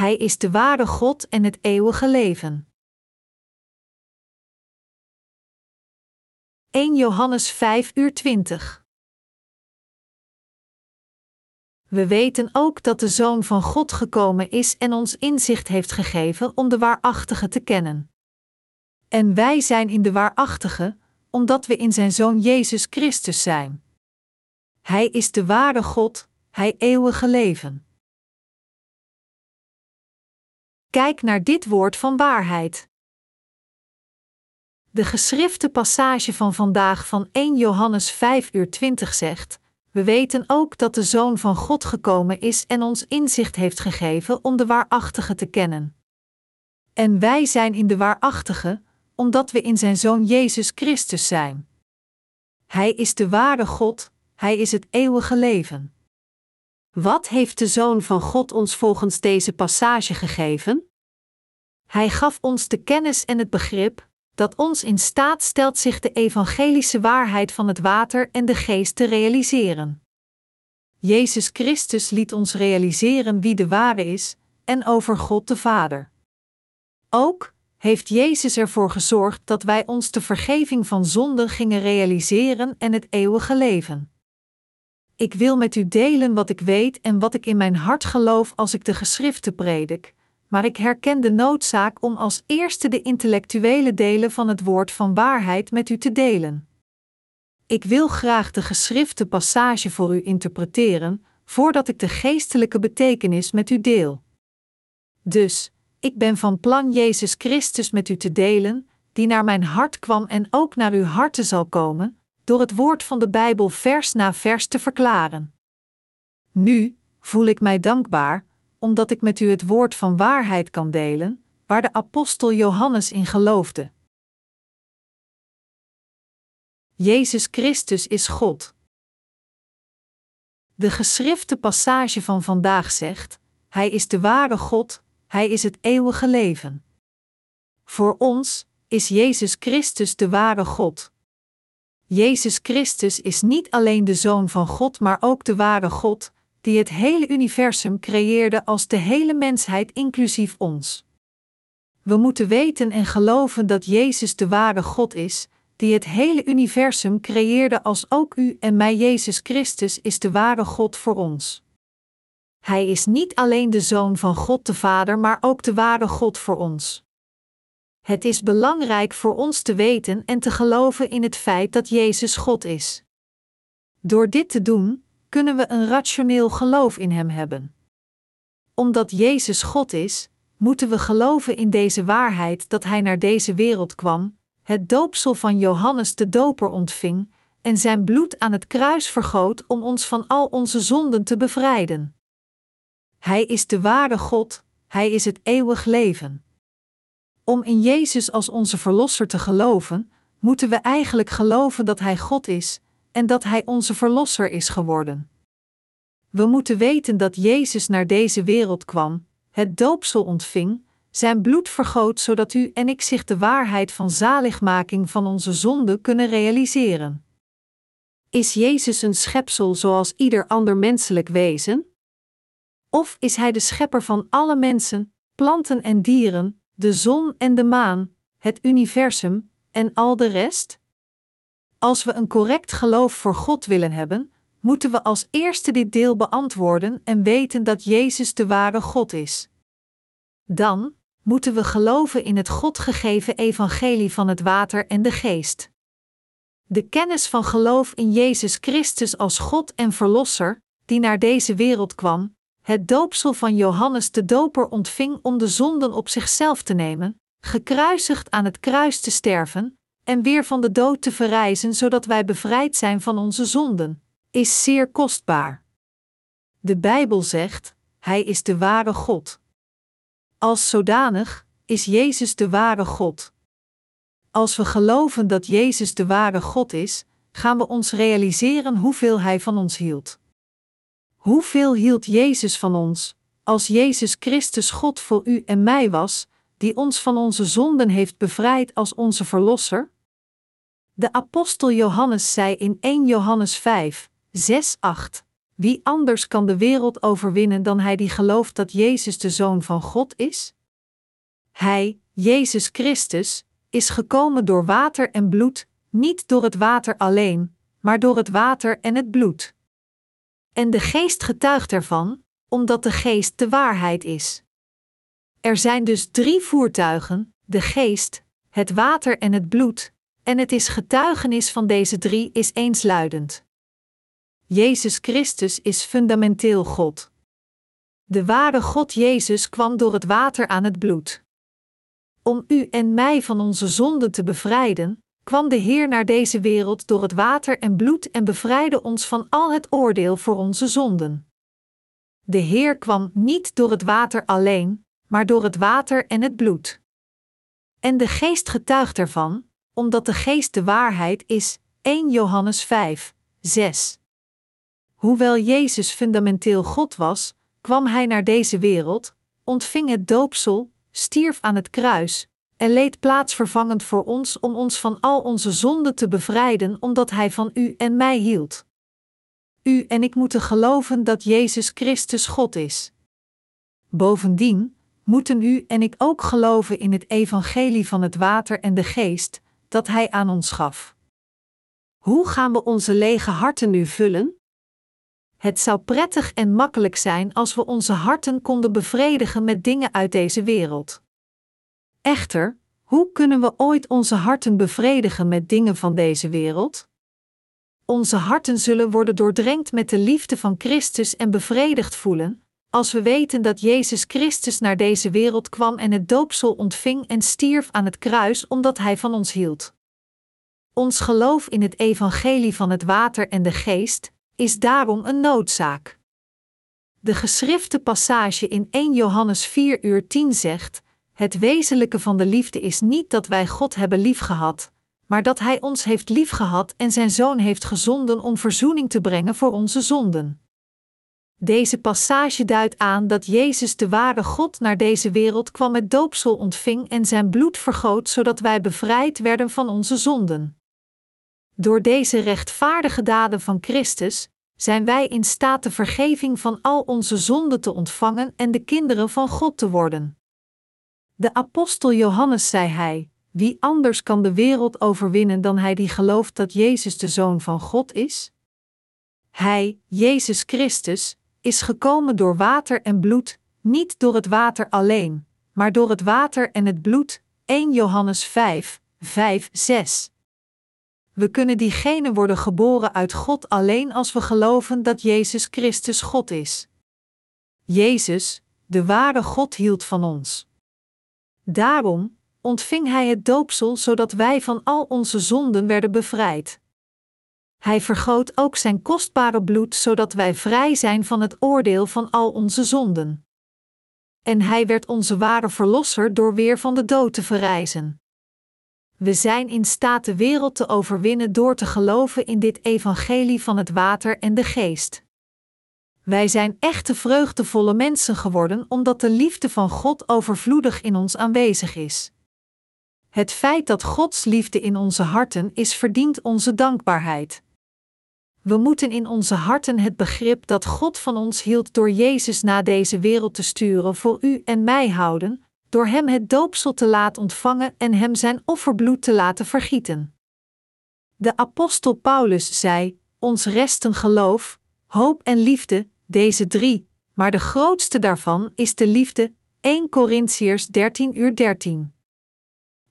Hij is de ware God en het eeuwige leven. 1 Johannes 5 uur 20 We weten ook dat de Zoon van God gekomen is en ons inzicht heeft gegeven om de waarachtige te kennen. En wij zijn in de waarachtige, omdat we in zijn Zoon Jezus Christus zijn. Hij is de ware God, Hij eeuwige leven. Kijk naar dit woord van waarheid. De geschrifte passage van vandaag van 1 Johannes 5 uur 20 zegt: We weten ook dat de Zoon van God gekomen is en ons inzicht heeft gegeven om de waarachtige te kennen. En wij zijn in de waarachtige, omdat we in zijn Zoon Jezus Christus zijn. Hij is de ware God, Hij is het eeuwige leven. Wat heeft de Zoon van God ons volgens deze passage gegeven? Hij gaf ons de kennis en het begrip dat ons in staat stelt zich de evangelische waarheid van het water en de geest te realiseren. Jezus Christus liet ons realiseren wie de ware is en over God de Vader. Ook heeft Jezus ervoor gezorgd dat wij ons de vergeving van zonden gingen realiseren en het eeuwige leven. Ik wil met u delen wat ik weet en wat ik in mijn hart geloof als ik de geschriften predik, maar ik herken de noodzaak om als eerste de intellectuele delen van het woord van waarheid met u te delen. Ik wil graag de geschrifte passage voor u interpreteren, voordat ik de geestelijke betekenis met u deel. Dus, ik ben van plan Jezus Christus met u te delen, die naar mijn hart kwam en ook naar uw harten zal komen, door het woord van de Bijbel vers na vers te verklaren. Nu voel ik mij dankbaar, omdat ik met u het woord van waarheid kan delen, waar de apostel Johannes in geloofde. Jezus Christus is God. De geschrifte passage van vandaag zegt: Hij is de ware God, Hij is het eeuwige leven. Voor ons is Jezus Christus de ware God. Jezus Christus is niet alleen de Zoon van God, maar ook de ware God, die het hele universum creëerde als de hele mensheid inclusief ons. We moeten weten en geloven dat Jezus de ware God is, die het hele universum creëerde als ook u en mij Jezus Christus is de ware God voor ons. Hij is niet alleen de Zoon van God de Vader, maar ook de ware God voor ons. Het is belangrijk voor ons te weten en te geloven in het feit dat Jezus God is. Door dit te doen, kunnen we een rationeel geloof in Hem hebben. Omdat Jezus God is, moeten we geloven in deze waarheid dat Hij naar deze wereld kwam, het doopsel van Johannes de Doper ontving en zijn bloed aan het kruis vergoot om ons van al onze zonden te bevrijden. Hij is de ware God, Hij is het eeuwig leven. Om in Jezus als onze Verlosser te geloven, moeten we eigenlijk geloven dat Hij God is en dat Hij onze Verlosser is geworden. We moeten weten dat Jezus naar deze wereld kwam, het doopsel ontving, zijn bloed vergoot zodat u en ik zich de waarheid van zaligmaking van onze zonde kunnen realiseren. Is Jezus een schepsel zoals ieder ander menselijk wezen? Of is Hij de schepper van alle mensen, planten en dieren, de zon en de maan, het universum en al de rest? Als we een correct geloof voor God willen hebben, moeten we als eerste dit deel beantwoorden en weten dat Jezus de ware God is. Dan moeten we geloven in het God gegeven evangelie van het water en de geest. De kennis van geloof in Jezus Christus als God en Verlosser, die naar deze wereld kwam, het doopsel van Johannes de Doper ontving om de zonden op zichzelf te nemen, gekruisigd aan het kruis te sterven en weer van de dood te verrijzen zodat wij bevrijd zijn van onze zonden, is zeer kostbaar. De Bijbel zegt: Hij is de ware God. Als zodanig is Jezus de ware God. Als we geloven dat Jezus de ware God is, gaan we ons realiseren hoeveel Hij van ons hield. Hoeveel hield Jezus van ons, als Jezus Christus God voor u en mij was, die ons van onze zonden heeft bevrijd als onze Verlosser? De apostel Johannes zei in 1 Johannes 5, 6, 8: wie anders kan de wereld overwinnen dan hij die gelooft dat Jezus de Zoon van God is? Hij, Jezus Christus, is gekomen door water en bloed, niet door het water alleen, maar door het water en het bloed. En de geest getuigt ervan, omdat de geest de waarheid is. Er zijn dus drie voertuigen: de geest, het water en het bloed, en het is getuigenis van deze drie is eensluidend. Jezus Christus is fundamenteel God. De ware God Jezus kwam door het water aan het bloed. Om u en mij van onze zonden te bevrijden, kwam de Heer naar deze wereld door het water en bloed en bevrijdde ons van al het oordeel voor onze zonden. De Heer kwam niet door het water alleen, maar door het water en het bloed. En de Geest getuigt ervan, omdat de Geest de waarheid is. 1 Johannes 5, 6. Hoewel Jezus fundamenteel God was, kwam Hij naar deze wereld, ontving het doopsel, stierf aan het kruis en leed plaatsvervangend voor ons om ons van al onze zonden te bevrijden, omdat Hij van u en mij hield. U en ik moeten geloven dat Jezus Christus God is. Bovendien moeten u en ik ook geloven in het evangelie van het water en de geest dat Hij aan ons gaf. Hoe gaan we onze lege harten nu vullen? Het zou prettig en makkelijk zijn als we onze harten konden bevredigen met dingen uit deze wereld. Echter, hoe kunnen we ooit onze harten bevredigen met dingen van deze wereld? Onze harten zullen worden doordrenkt met de liefde van Christus en bevredigd voelen, als we weten dat Jezus Christus naar deze wereld kwam en het doopsel ontving en stierf aan het kruis omdat Hij van ons hield. Ons geloof in het evangelie van het water en de geest is daarom een noodzaak. De geschrifte passage in 1 Johannes 4 uur 10 zegt: Het wezenlijke van de liefde is niet dat wij God hebben liefgehad, maar dat Hij ons heeft liefgehad en Zijn Zoon heeft gezonden om verzoening te brengen voor onze zonden. Deze passage duidt aan dat Jezus de ware God naar deze wereld kwam met doopsel ontving en zijn bloed vergoot zodat wij bevrijd werden van onze zonden. Door deze rechtvaardige daden van Christus zijn wij in staat de vergeving van al onze zonden te ontvangen en de kinderen van God te worden. De apostel Johannes zei hij: Wie anders kan de wereld overwinnen dan hij die gelooft dat Jezus de Zoon van God is? Hij, Jezus Christus, is gekomen door water en bloed, niet door het water alleen, maar door het water en het bloed. 1 Johannes 5, 5, 6. We kunnen diegene worden geboren uit God alleen als we geloven dat Jezus Christus God is. Jezus, de ware God, hield van ons. Daarom ontving Hij het doopsel zodat wij van al onze zonden werden bevrijd. Hij vergoot ook zijn kostbare bloed zodat wij vrij zijn van het oordeel van al onze zonden. En hij werd onze ware verlosser door weer van de dood te verrijzen. We zijn in staat de wereld te overwinnen door te geloven in dit evangelie van het water en de geest. Wij zijn echte vreugdevolle mensen geworden omdat de liefde van God overvloedig in ons aanwezig is. Het feit dat Gods liefde in onze harten is verdient onze dankbaarheid. We moeten in onze harten het begrip dat God van ons hield door Jezus naar deze wereld te sturen voor u en mij houden, door Hem het doopsel te laten ontvangen en Hem zijn offerbloed te laten vergieten. De apostel Paulus zei: Ons resten geloof, hoop en liefde, deze drie, maar de grootste daarvan is de liefde. 1 Corinthiërs 13 uur 13.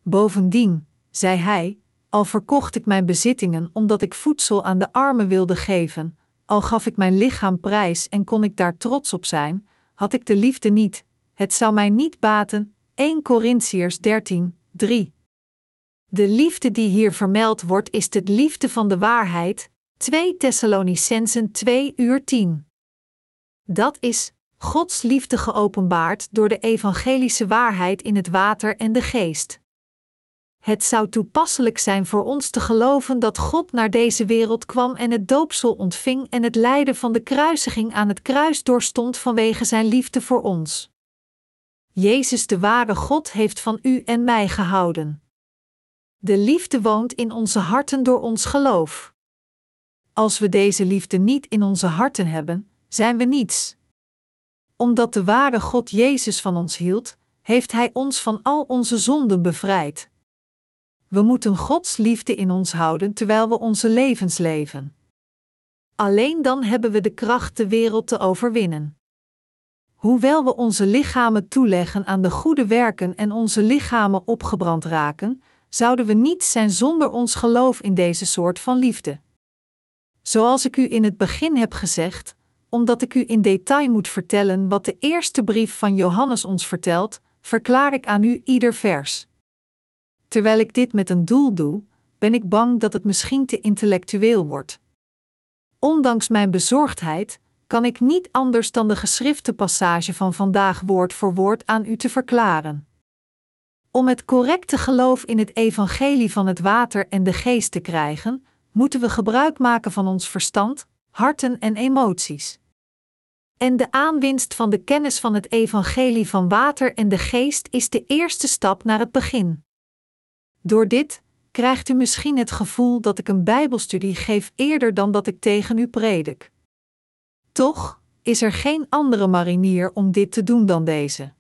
Bovendien, zei hij, al verkocht ik mijn bezittingen omdat ik voedsel aan de armen wilde geven, al gaf ik mijn lichaam prijs en kon ik daar trots op zijn, had ik de liefde niet, het zou mij niet baten. 1 Corinthiërs 13, 3. De liefde die hier vermeld wordt is de liefde van de waarheid, 2 Thessalonicensen 2 uur 10. Dat is Gods liefde geopenbaard door de evangelische waarheid in het water en de geest. Het zou toepasselijk zijn voor ons te geloven dat God naar deze wereld kwam en het doopsel ontving en het lijden van de kruisiging aan het kruis doorstond vanwege zijn liefde voor ons. Jezus de ware God heeft van u en mij gehouden. De liefde woont in onze harten door ons geloof. Als we deze liefde niet in onze harten hebben, zijn we niets. Omdat de ware God Jezus van ons hield, heeft Hij ons van al onze zonden bevrijd. We moeten Gods liefde in ons houden terwijl we onze levens leven. Alleen dan hebben we de kracht de wereld te overwinnen. Hoewel we onze lichamen toeleggen aan de goede werken en onze lichamen opgebrand raken, zouden we niet zijn zonder ons geloof in deze soort van liefde. Zoals ik u in het begin heb gezegd, omdat ik u in detail moet vertellen wat de eerste brief van Johannes ons vertelt, verklaar ik aan u ieder vers. Terwijl ik dit met een doel doe, ben ik bang dat het misschien te intellectueel wordt. Ondanks mijn bezorgdheid kan ik niet anders dan de geschrifte passage van vandaag woord voor woord aan u te verklaren. Om het correcte geloof in het evangelie van het water en de geest te krijgen, moeten we gebruik maken van ons verstand, harten en emoties. En de aanwinst van de kennis van het evangelie van water en de geest is de eerste stap naar het begin. Door dit krijgt u misschien het gevoel dat ik een Bijbelstudie geef eerder dan dat ik tegen u predik. Toch is er geen andere marinier om dit te doen dan deze.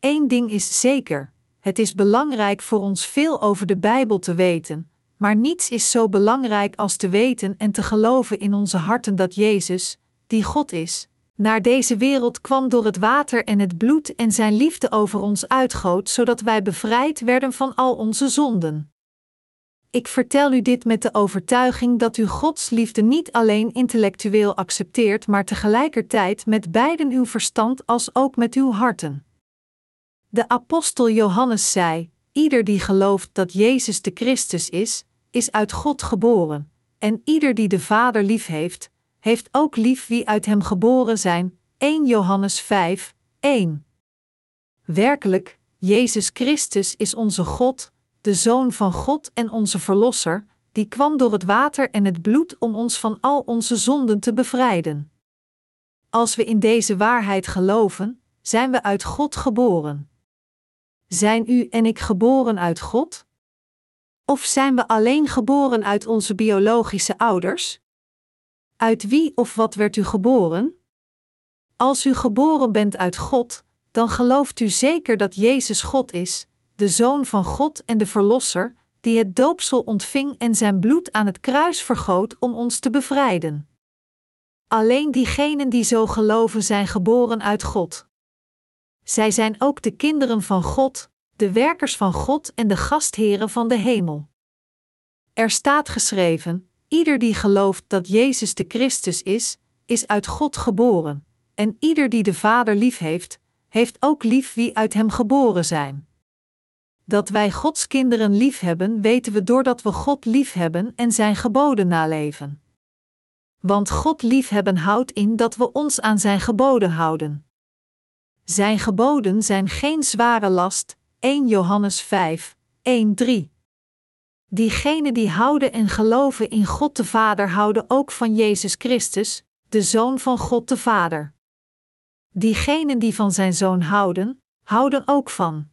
Eén ding is zeker: het is belangrijk voor ons veel over de Bijbel te weten, maar niets is zo belangrijk als te weten en te geloven in onze harten dat Jezus, die God is, naar deze wereld kwam door het water en het bloed en zijn liefde over ons uitgoot, zodat wij bevrijd werden van al onze zonden. Ik vertel u dit met de overtuiging dat u Gods liefde niet alleen intellectueel accepteert, maar tegelijkertijd met beiden uw verstand als ook met uw harten. De apostel Johannes zei: Ieder die gelooft dat Jezus de Christus is, is uit God geboren, en ieder die de Vader lief heeft, ook lief wie uit hem geboren zijn. 1 Johannes 5, 1. Werkelijk, Jezus Christus is onze God, de Zoon van God en onze Verlosser, die kwam door het water en het bloed om ons van al onze zonden te bevrijden. Als we in deze waarheid geloven, zijn we uit God geboren. Zijn u en ik geboren uit God? Of zijn we alleen geboren uit onze biologische ouders? Uit wie of wat werd u geboren? Als u geboren bent uit God, dan gelooft u zeker dat Jezus God is, de Zoon van God en de Verlosser, die het doopsel ontving en zijn bloed aan het kruis vergoot om ons te bevrijden. Alleen diegenen die zo geloven zijn geboren uit God. Zij zijn ook de kinderen van God, de werkers van God en de gastheren van de hemel. Er staat geschreven: Ieder die gelooft dat Jezus de Christus is, is uit God geboren, en ieder die de Vader lief heeft, heeft ook lief wie uit hem geboren zijn. Dat wij Gods kinderen lief hebben, weten we doordat we God lief hebben en zijn geboden naleven. Want God liefhebben houdt in dat we ons aan zijn geboden houden. Zijn geboden zijn geen zware last, 1 Johannes 5, 1 3. Diegenen die houden en geloven in God de Vader houden ook van Jezus Christus, de Zoon van God de Vader. Diegenen die van zijn Zoon houden, houden ook van.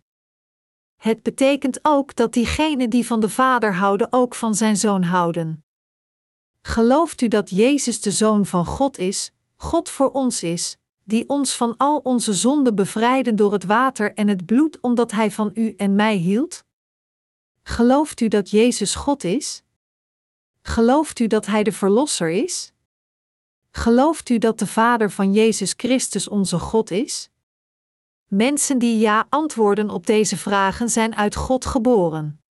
Het betekent ook dat diegenen die van de Vader houden ook van zijn Zoon houden. Gelooft u dat Jezus de Zoon van God is, God voor ons is, die ons van al onze zonden bevrijden door het water en het bloed omdat Hij van u en mij hield? Gelooft u dat Jezus God is? Gelooft u dat Hij de Verlosser is? Gelooft u dat de Vader van Jezus Christus onze God is? Mensen die ja antwoorden op deze vragen zijn uit God geboren.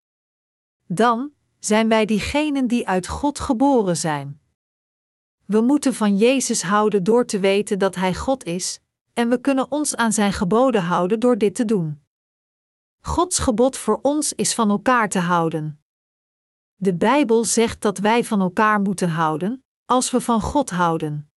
Dan zijn wij diegenen die uit God geboren zijn. We moeten van Jezus houden door te weten dat Hij God is, en we kunnen ons aan Zijn geboden houden door dit te doen. Gods gebod voor ons is van elkaar te houden. De Bijbel zegt dat wij van elkaar moeten houden, als we van God houden.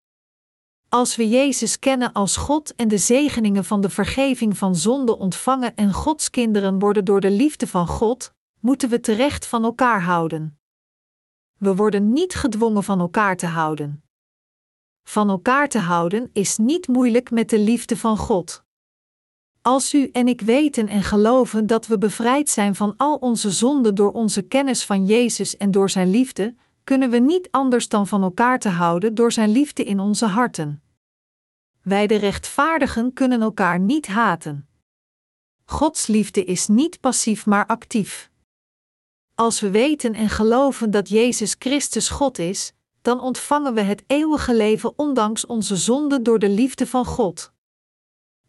Als we Jezus kennen als God en de zegeningen van de vergeving van zonde ontvangen en Gods kinderen worden door de liefde van God, moeten we terecht van elkaar houden. We worden niet gedwongen van elkaar te houden. Van elkaar te houden is niet moeilijk met de liefde van God. Als u en ik weten en geloven dat we bevrijd zijn van al onze zonden door onze kennis van Jezus en door Zijn liefde, kunnen we niet anders dan van elkaar te houden door Zijn liefde in onze harten. Wij de rechtvaardigen kunnen elkaar niet haten. Gods liefde is niet passief maar actief. Als we weten en geloven dat Jezus Christus God is, dan ontvangen we het eeuwige leven ondanks onze zonde door de liefde van God.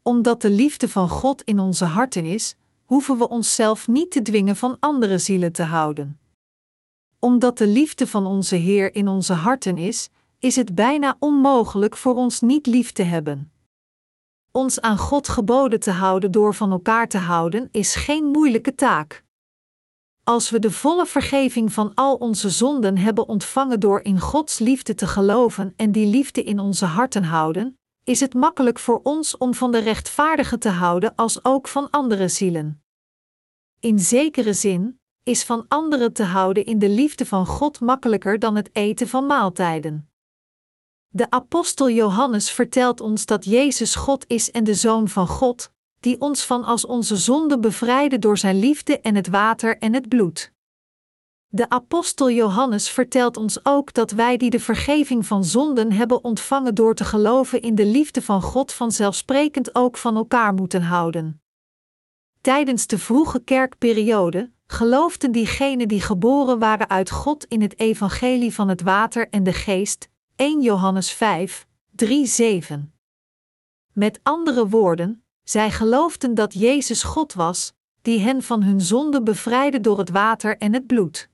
Omdat de liefde van God in onze harten is, hoeven we onszelf niet te dwingen van andere zielen te houden. Omdat de liefde van onze Heer in onze harten is, is het bijna onmogelijk voor ons niet lief te hebben. Ons aan God geboden te houden door van elkaar te houden is geen moeilijke taak. Als we de volle vergeving van al onze zonden hebben ontvangen door in Gods liefde te geloven en die liefde in onze harten houden, is het makkelijk voor ons om van de rechtvaardige te houden als ook van andere zielen. In zekere zin is van anderen te houden in de liefde van God makkelijker dan het eten van maaltijden. De apostel Johannes vertelt ons dat Jezus God is en de Zoon van God, die ons van als onze zonde bevrijde door zijn liefde en het water en het bloed. De apostel Johannes vertelt ons ook dat wij die de vergeving van zonden hebben ontvangen door te geloven in de liefde van God vanzelfsprekend ook van elkaar moeten houden. Tijdens de vroege kerkperiode geloofden diegenen die geboren waren uit God in het evangelie van het water en de geest, 1 Johannes 5, 3, 7. Met andere woorden, zij geloofden dat Jezus God was, die hen van hun zonde bevrijdde door het water en het bloed.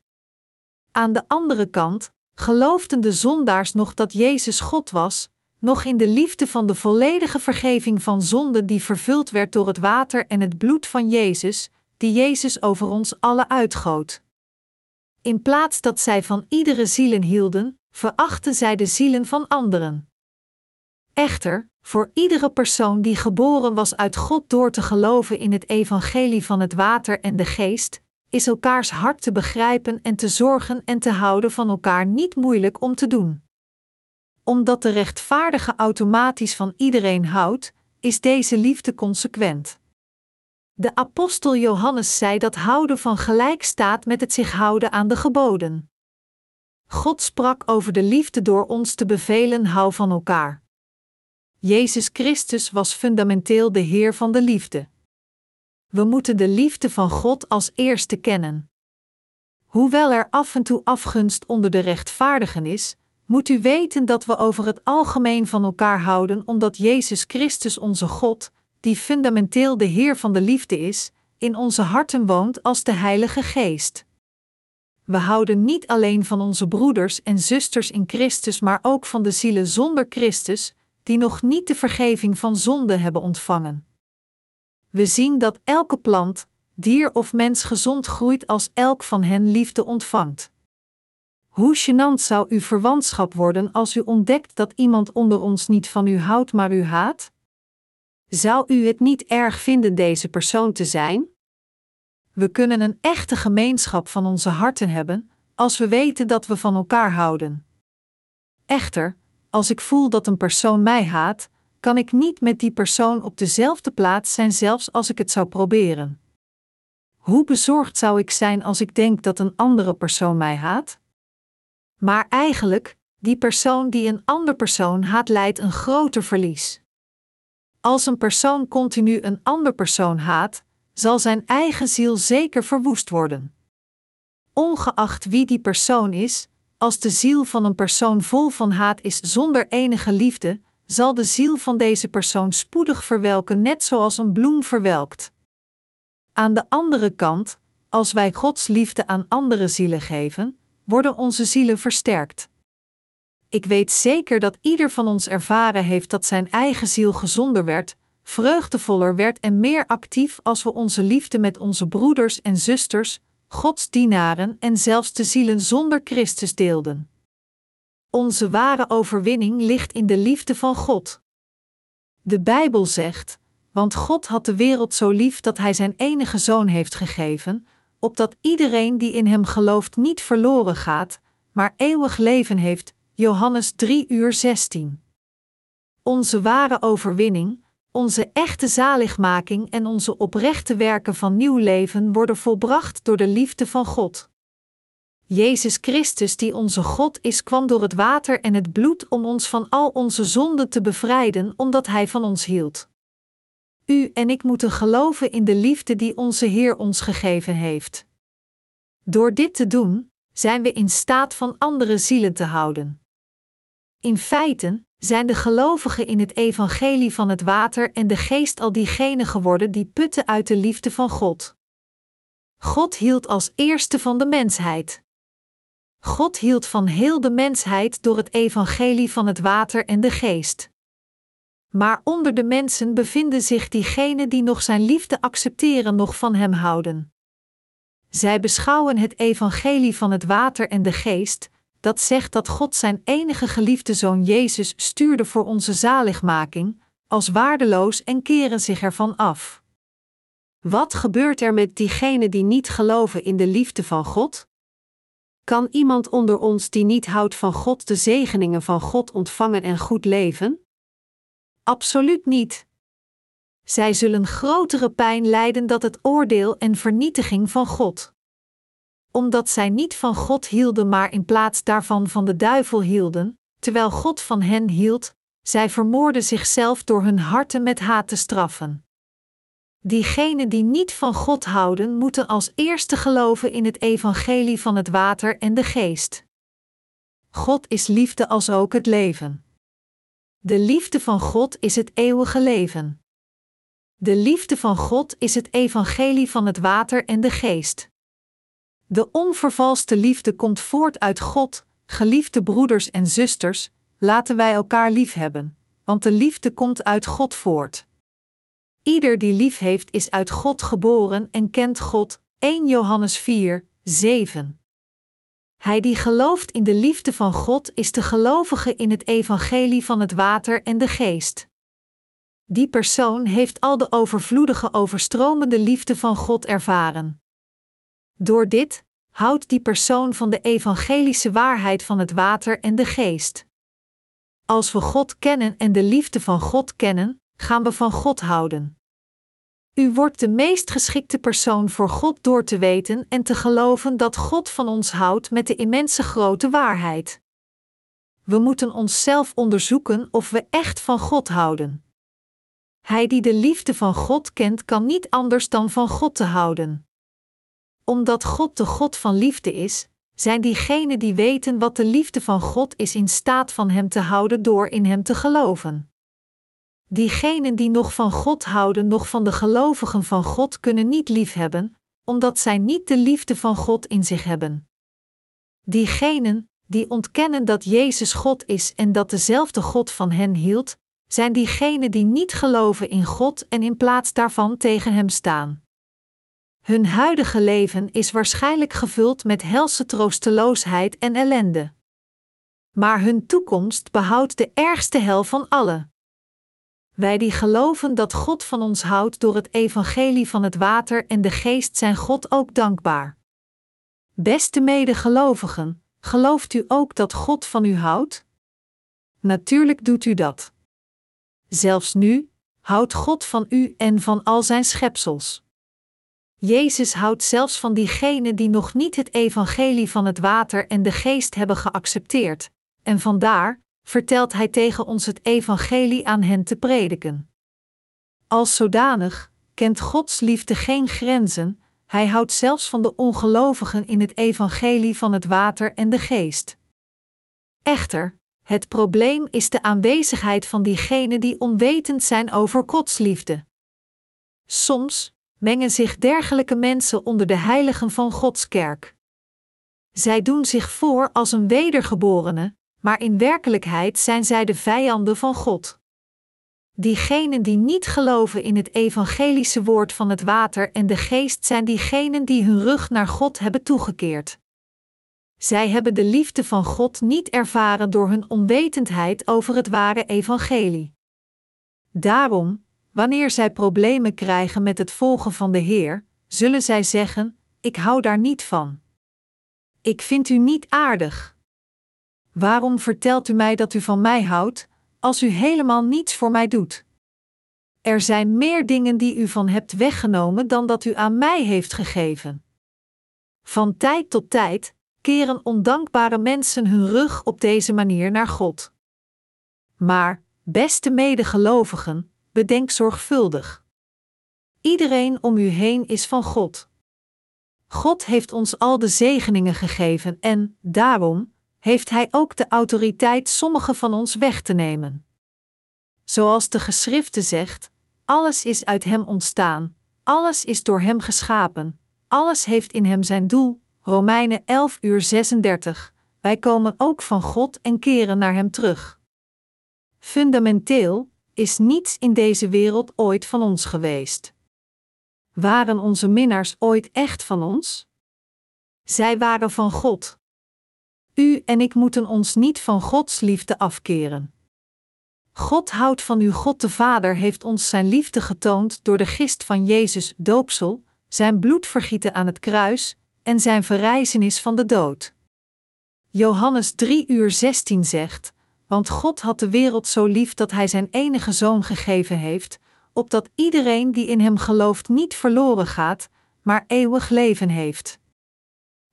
Aan de andere kant geloofden de zondaars nog dat Jezus God was, nog in de liefde van de volledige vergeving van zonde die vervuld werd door het water en het bloed van Jezus, die Jezus over ons alle uitgoot. In plaats dat zij van iedere zielen hielden, verachten zij de zielen van anderen. Echter, voor iedere persoon die geboren was uit God door te geloven in het evangelie van het water en de geest, is elkaars hart te begrijpen en te zorgen en te houden van elkaar niet moeilijk om te doen. Omdat de rechtvaardige automatisch van iedereen houdt, is deze liefde consequent. De apostel Johannes zei dat houden van gelijk staat met het zich houden aan de geboden. God sprak over de liefde door ons te bevelen: hou van elkaar. Jezus Christus was fundamenteel de Heer van de liefde. We moeten de liefde van God als eerste kennen. Hoewel er af en toe afgunst onder de rechtvaardigen is, moet u weten dat we over het algemeen van elkaar houden omdat Jezus Christus onze God, die fundamenteel de Heer van de liefde is, in onze harten woont als de Heilige Geest. We houden niet alleen van onze broeders en zusters in Christus, maar ook van de zielen zonder Christus, die nog niet de vergeving van zonde hebben ontvangen. We zien dat elke plant, dier of mens gezond groeit als elk van hen liefde ontvangt. Hoe gênant zou uw verwantschap worden als u ontdekt dat iemand onder ons niet van u houdt, maar u haat? Zou u het niet erg vinden deze persoon te zijn? We kunnen een echte gemeenschap van onze harten hebben als we weten dat we van elkaar houden. Echter, als ik voel dat een persoon mij haat, kan ik niet met die persoon op dezelfde plaats zijn, zelfs als ik het zou proberen. Hoe bezorgd zou ik zijn als ik denk dat een andere persoon mij haat? Maar eigenlijk, die persoon die een ander persoon haat, leidt een groter verlies. Als een persoon continu een ander persoon haat, zal zijn eigen ziel zeker verwoest worden. Ongeacht wie die persoon is, als de ziel van een persoon vol van haat is zonder enige liefde, zal de ziel van deze persoon spoedig verwelken, net zoals een bloem verwelkt. Aan de andere kant, als wij Gods liefde aan andere zielen geven, worden onze zielen versterkt. Ik weet zeker dat ieder van ons ervaren heeft dat zijn eigen ziel gezonder werd, vreugdevoller werd en meer actief als we onze liefde met onze broeders en zusters, Gods dienaren en zelfs de zielen zonder Christus deelden. Onze ware overwinning ligt in de liefde van God. De Bijbel zegt: Want God had de wereld zo lief dat Hij Zijn enige zoon heeft gegeven, opdat iedereen die in Hem gelooft niet verloren gaat, maar eeuwig leven heeft. Johannes 3 uur 16. Onze ware overwinning, onze echte zaligmaking en onze oprechte werken van nieuw leven worden volbracht door de liefde van God. Jezus Christus, die onze God is, kwam door het water en het bloed om ons van al onze zonden te bevrijden, omdat Hij van ons hield. U en ik moeten geloven in de liefde die onze Heer ons gegeven heeft. Door dit te doen, zijn we in staat van andere zielen te houden. In feite zijn de gelovigen in het evangelie van het water en de geest al diegenen geworden die putten uit de liefde van God. God hield als eerste van de mensheid. God hield van heel de mensheid door het evangelie van het water en de geest. Maar onder de mensen bevinden zich diegenen die nog zijn liefde accepteren, nog van hem houden. Zij beschouwen het evangelie van het water en de geest, dat zegt dat God zijn enige geliefde zoon Jezus stuurde voor onze zaligmaking, als waardeloos en keren zich ervan af. Wat gebeurt er met diegenen die niet geloven in de liefde van God? Kan iemand onder ons die niet houdt van God de zegeningen van God ontvangen en goed leven? Absoluut niet. Zij zullen grotere pijn lijden dan het oordeel en vernietiging van God. Omdat zij niet van God hielden, maar in plaats daarvan van de duivel hielden, terwijl God van hen hield, zij vermoorden zichzelf door hun harten met haat te straffen. Diegenen die niet van God houden, moeten als eerste geloven in het evangelie van het water en de geest. God is liefde als ook het leven. De liefde van God is het eeuwige leven. De liefde van God is het evangelie van het water en de geest. De onvervalste liefde komt voort uit God, geliefde broeders en zusters, laten wij elkaar lief hebben, want de liefde komt uit God voort. Ieder die lief heeft is uit God geboren en kent God. 1 Johannes 4, 7. Hij die gelooft in de liefde van God is de gelovige in het evangelie van het water en de geest. Die persoon heeft al de overvloedige overstromende liefde van God ervaren. Door dit houdt die persoon van de evangelische waarheid van het water en de geest. Als we God kennen en de liefde van God kennen, gaan we van God houden. U wordt de meest geschikte persoon voor God door te weten en te geloven dat God van ons houdt met de immense grote waarheid. We moeten onszelf onderzoeken of we echt van God houden. Hij die de liefde van God kent, kan niet anders dan van God te houden. Omdat God de God van liefde is, zijn diegenen die weten wat de liefde van God is in staat van Hem te houden door in Hem te geloven. Diegenen die nog van God houden, nog van de gelovigen van God kunnen niet liefhebben, omdat zij niet de liefde van God in zich hebben. Diegenen die ontkennen dat Jezus God is en dat dezelfde God van hen hield, zijn diegenen die niet geloven in God en in plaats daarvan tegen Hem staan. Hun huidige leven is waarschijnlijk gevuld met helse troosteloosheid en ellende. Maar hun toekomst behoudt de ergste hel van alle. Wij die geloven dat God van ons houdt door het evangelie van het water en de geest zijn God ook dankbaar. Beste medegelovigen, gelooft u ook dat God van u houdt? Natuurlijk doet u dat. Zelfs nu houdt God van u en van al zijn schepsels. Jezus houdt zelfs van diegenen die nog niet het evangelie van het water en de geest hebben geaccepteerd, en vandaar vertelt hij tegen ons het evangelie aan hen te prediken. Als zodanig kent Gods liefde geen grenzen, hij houdt zelfs van de ongelovigen in het evangelie van het water en de geest. Echter, het probleem is de aanwezigheid van diegenen die onwetend zijn over Gods liefde. Soms mengen zich dergelijke mensen onder de heiligen van Gods kerk. Zij doen zich voor als een wedergeborene, maar in werkelijkheid zijn zij de vijanden van God. Diegenen die niet geloven in het evangelische woord van het water en de geest zijn diegenen die hun rug naar God hebben toegekeerd. Zij hebben de liefde van God niet ervaren door hun onwetendheid over het ware evangelie. Daarom, wanneer zij problemen krijgen met het volgen van de Heer, zullen zij zeggen: Ik hou daar niet van. Ik vind u niet aardig. Waarom vertelt u mij dat u van mij houdt, als u helemaal niets voor mij doet? Er zijn meer dingen die u van hebt weggenomen dan dat u aan mij heeft gegeven. Van tijd tot tijd keren ondankbare mensen hun rug op deze manier naar God. Maar, beste medegelovigen, bedenk zorgvuldig. Iedereen om u heen is van God. God heeft ons al de zegeningen gegeven en, daarom, heeft Hij ook de autoriteit sommige van ons weg te nemen. Zoals de geschrifte zegt: alles is uit Hem ontstaan, alles is door Hem geschapen, alles heeft in Hem zijn doel. Romeinen 11 uur 36. Wij komen ook van God en keren naar Hem terug. Fundamenteel is niets in deze wereld ooit van ons geweest. Waren onze minnaars ooit echt van ons? Zij waren van God. U en ik moeten ons niet van Gods liefde afkeren. God houdt van u. God de Vader heeft ons zijn liefde getoond door de gist van Jezus doopsel, zijn bloed vergieten aan het kruis en zijn verrijzenis van de dood. Johannes 3 uur 16 zegt: Want God had de wereld zo lief dat Hij zijn enige zoon gegeven heeft, opdat iedereen die in Hem gelooft niet verloren gaat, maar eeuwig leven heeft.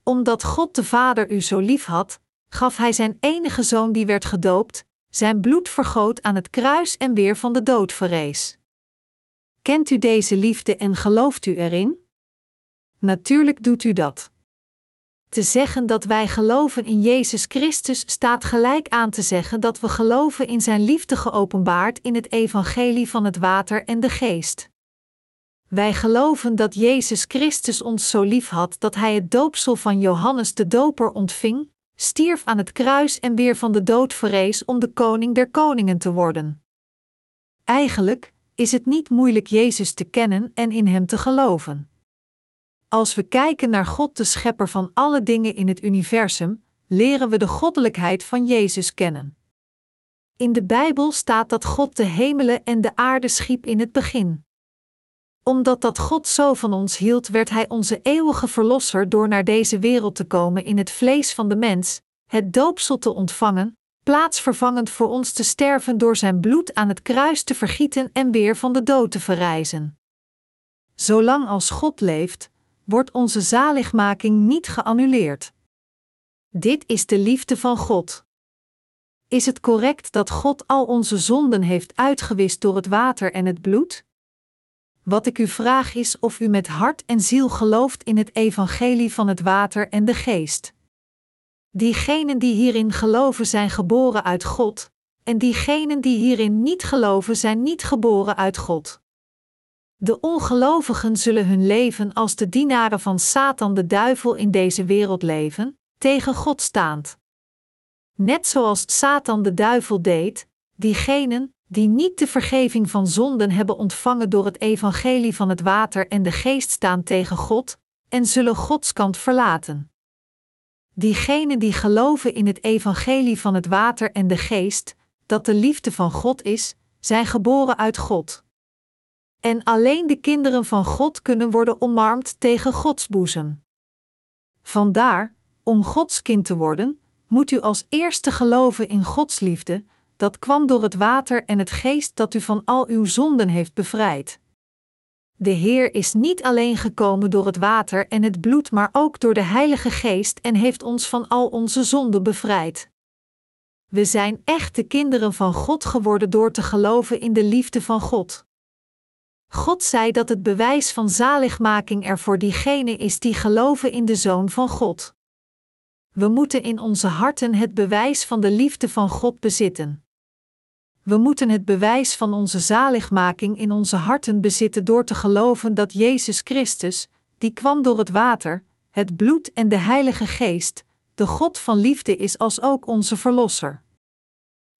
Omdat God de Vader u zo lief had, gaf Hij zijn enige zoon die werd gedoopt, zijn bloed vergoot aan het kruis en weer van de dood verrees. Kent u deze liefde en gelooft u erin? Natuurlijk doet u dat. Te zeggen dat wij geloven in Jezus Christus staat gelijk aan te zeggen dat we geloven in Zijn liefde geopenbaard in het evangelie van het water en de geest. Wij geloven dat Jezus Christus ons zo lief had dat Hij het doopsel van Johannes de Doper ontving, stierf aan het kruis en weer van de dood verrees om de koning der koningen te worden. Eigenlijk is het niet moeilijk Jezus te kennen en in Hem te geloven. Als we kijken naar God, de schepper van alle dingen in het universum, leren we de goddelijkheid van Jezus kennen. In de Bijbel staat dat God de hemelen en de aarde schiep in het begin. Omdat dat God zo van ons hield, werd Hij onze eeuwige Verlosser door naar deze wereld te komen in het vlees van de mens, het doopsel te ontvangen, plaatsvervangend voor ons te sterven door Zijn bloed aan het kruis te vergieten en weer van de dood te verrijzen. Zolang als God leeft, wordt onze zaligmaking niet geannuleerd. Dit is de liefde van God. Is het correct dat God al onze zonden heeft uitgewist door het water en het bloed? Wat ik u vraag is of u met hart en ziel gelooft in het evangelie van het water en de geest. Diegenen die hierin geloven zijn geboren uit God, en diegenen die hierin niet geloven zijn niet geboren uit God. De ongelovigen zullen hun leven als de dienaren van Satan de duivel in deze wereld leven, tegen God staand. Net zoals Satan de duivel deed, diegenen die niet de vergeving van zonden hebben ontvangen door het evangelie van het water en de geest staan tegen God en zullen Gods kant verlaten. Diegenen die geloven in het evangelie van het water en de geest, dat de liefde van God is, zijn geboren uit God en alleen de kinderen van God kunnen worden omarmd tegen Gods boezem. Vandaar, om Gods kind te worden, moet u als eerste geloven in Gods liefde, dat kwam door het water en het geest dat u van al uw zonden heeft bevrijd. De Heer is niet alleen gekomen door het water en het bloed, maar ook door de Heilige Geest en heeft ons van al onze zonden bevrijd. We zijn echte kinderen van God geworden door te geloven in de liefde van God. God zei dat het bewijs van zaligmaking er voor diegenen is die geloven in de Zoon van God. We moeten in onze harten het bewijs van de liefde van God bezitten. We moeten het bewijs van onze zaligmaking in onze harten bezitten door te geloven dat Jezus Christus, die kwam door het water, het bloed en de Heilige Geest, de God van liefde is als ook onze Verlosser.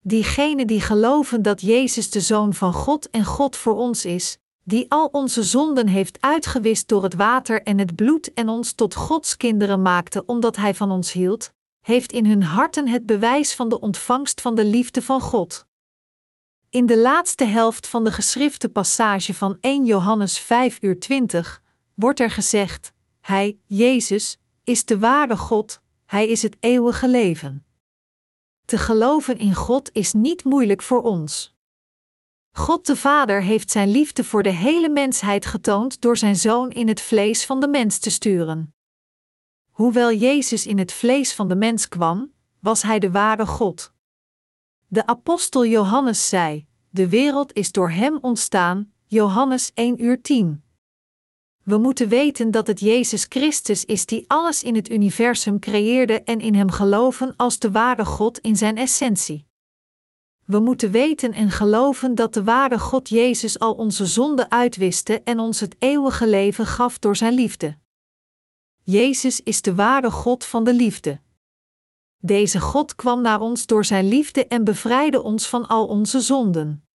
Diegenen die geloven dat Jezus de Zoon van God en God voor ons is, die al onze zonden heeft uitgewist door het water en het bloed en ons tot Gods kinderen maakte omdat Hij van ons hield, heeft in hun harten het bewijs van de ontvangst van de liefde van God. In de laatste helft van de geschrifte passage van 1 Johannes 5 uur 20 wordt er gezegd: Hij, Jezus, is de ware God, Hij is het eeuwige leven. Te geloven in God is niet moeilijk voor ons. God de Vader heeft zijn liefde voor de hele mensheid getoond door zijn zoon in het vlees van de mens te sturen. Hoewel Jezus in het vlees van de mens kwam, was hij de ware God. De apostel Johannes zei: De wereld is door hem ontstaan, Johannes 1 uur 10. We moeten weten dat het Jezus Christus is die alles in het universum creëerde en in hem geloven als de ware God in zijn essentie. We moeten weten en geloven dat de ware God Jezus al onze zonden uitwiste en ons het eeuwige leven gaf door zijn liefde. Jezus is de ware God van de liefde. Deze God kwam naar ons door zijn liefde en bevrijdde ons van al onze zonden.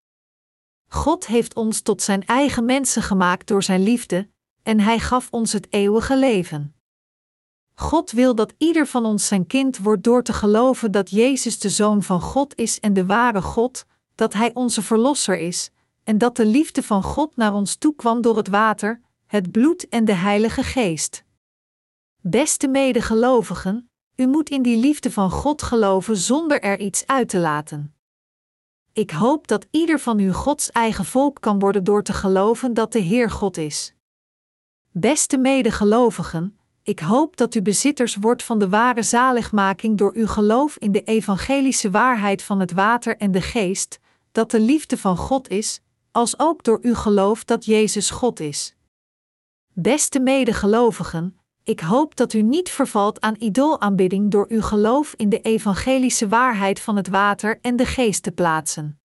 God heeft ons tot zijn eigen mensen gemaakt door zijn liefde, en hij gaf ons het eeuwige leven. God wil dat ieder van ons zijn kind wordt door te geloven dat Jezus de Zoon van God is en de ware God, dat Hij onze Verlosser is, en dat de liefde van God naar ons toe kwam door het water, het bloed en de Heilige Geest. Beste medegelovigen, u moet in die liefde van God geloven zonder er iets uit te laten. Ik hoop dat ieder van u Gods eigen volk kan worden door te geloven dat de Heer God is. Beste medegelovigen, ik hoop dat u bezitters wordt van de ware zaligmaking door uw geloof in de evangelische waarheid van het water en de geest, dat de liefde van God is, als ook door uw geloof dat Jezus God is. Beste medegelovigen, ik hoop dat u niet vervalt aan idoolaanbidding door uw geloof in de evangelische waarheid van het water en de geest te plaatsen.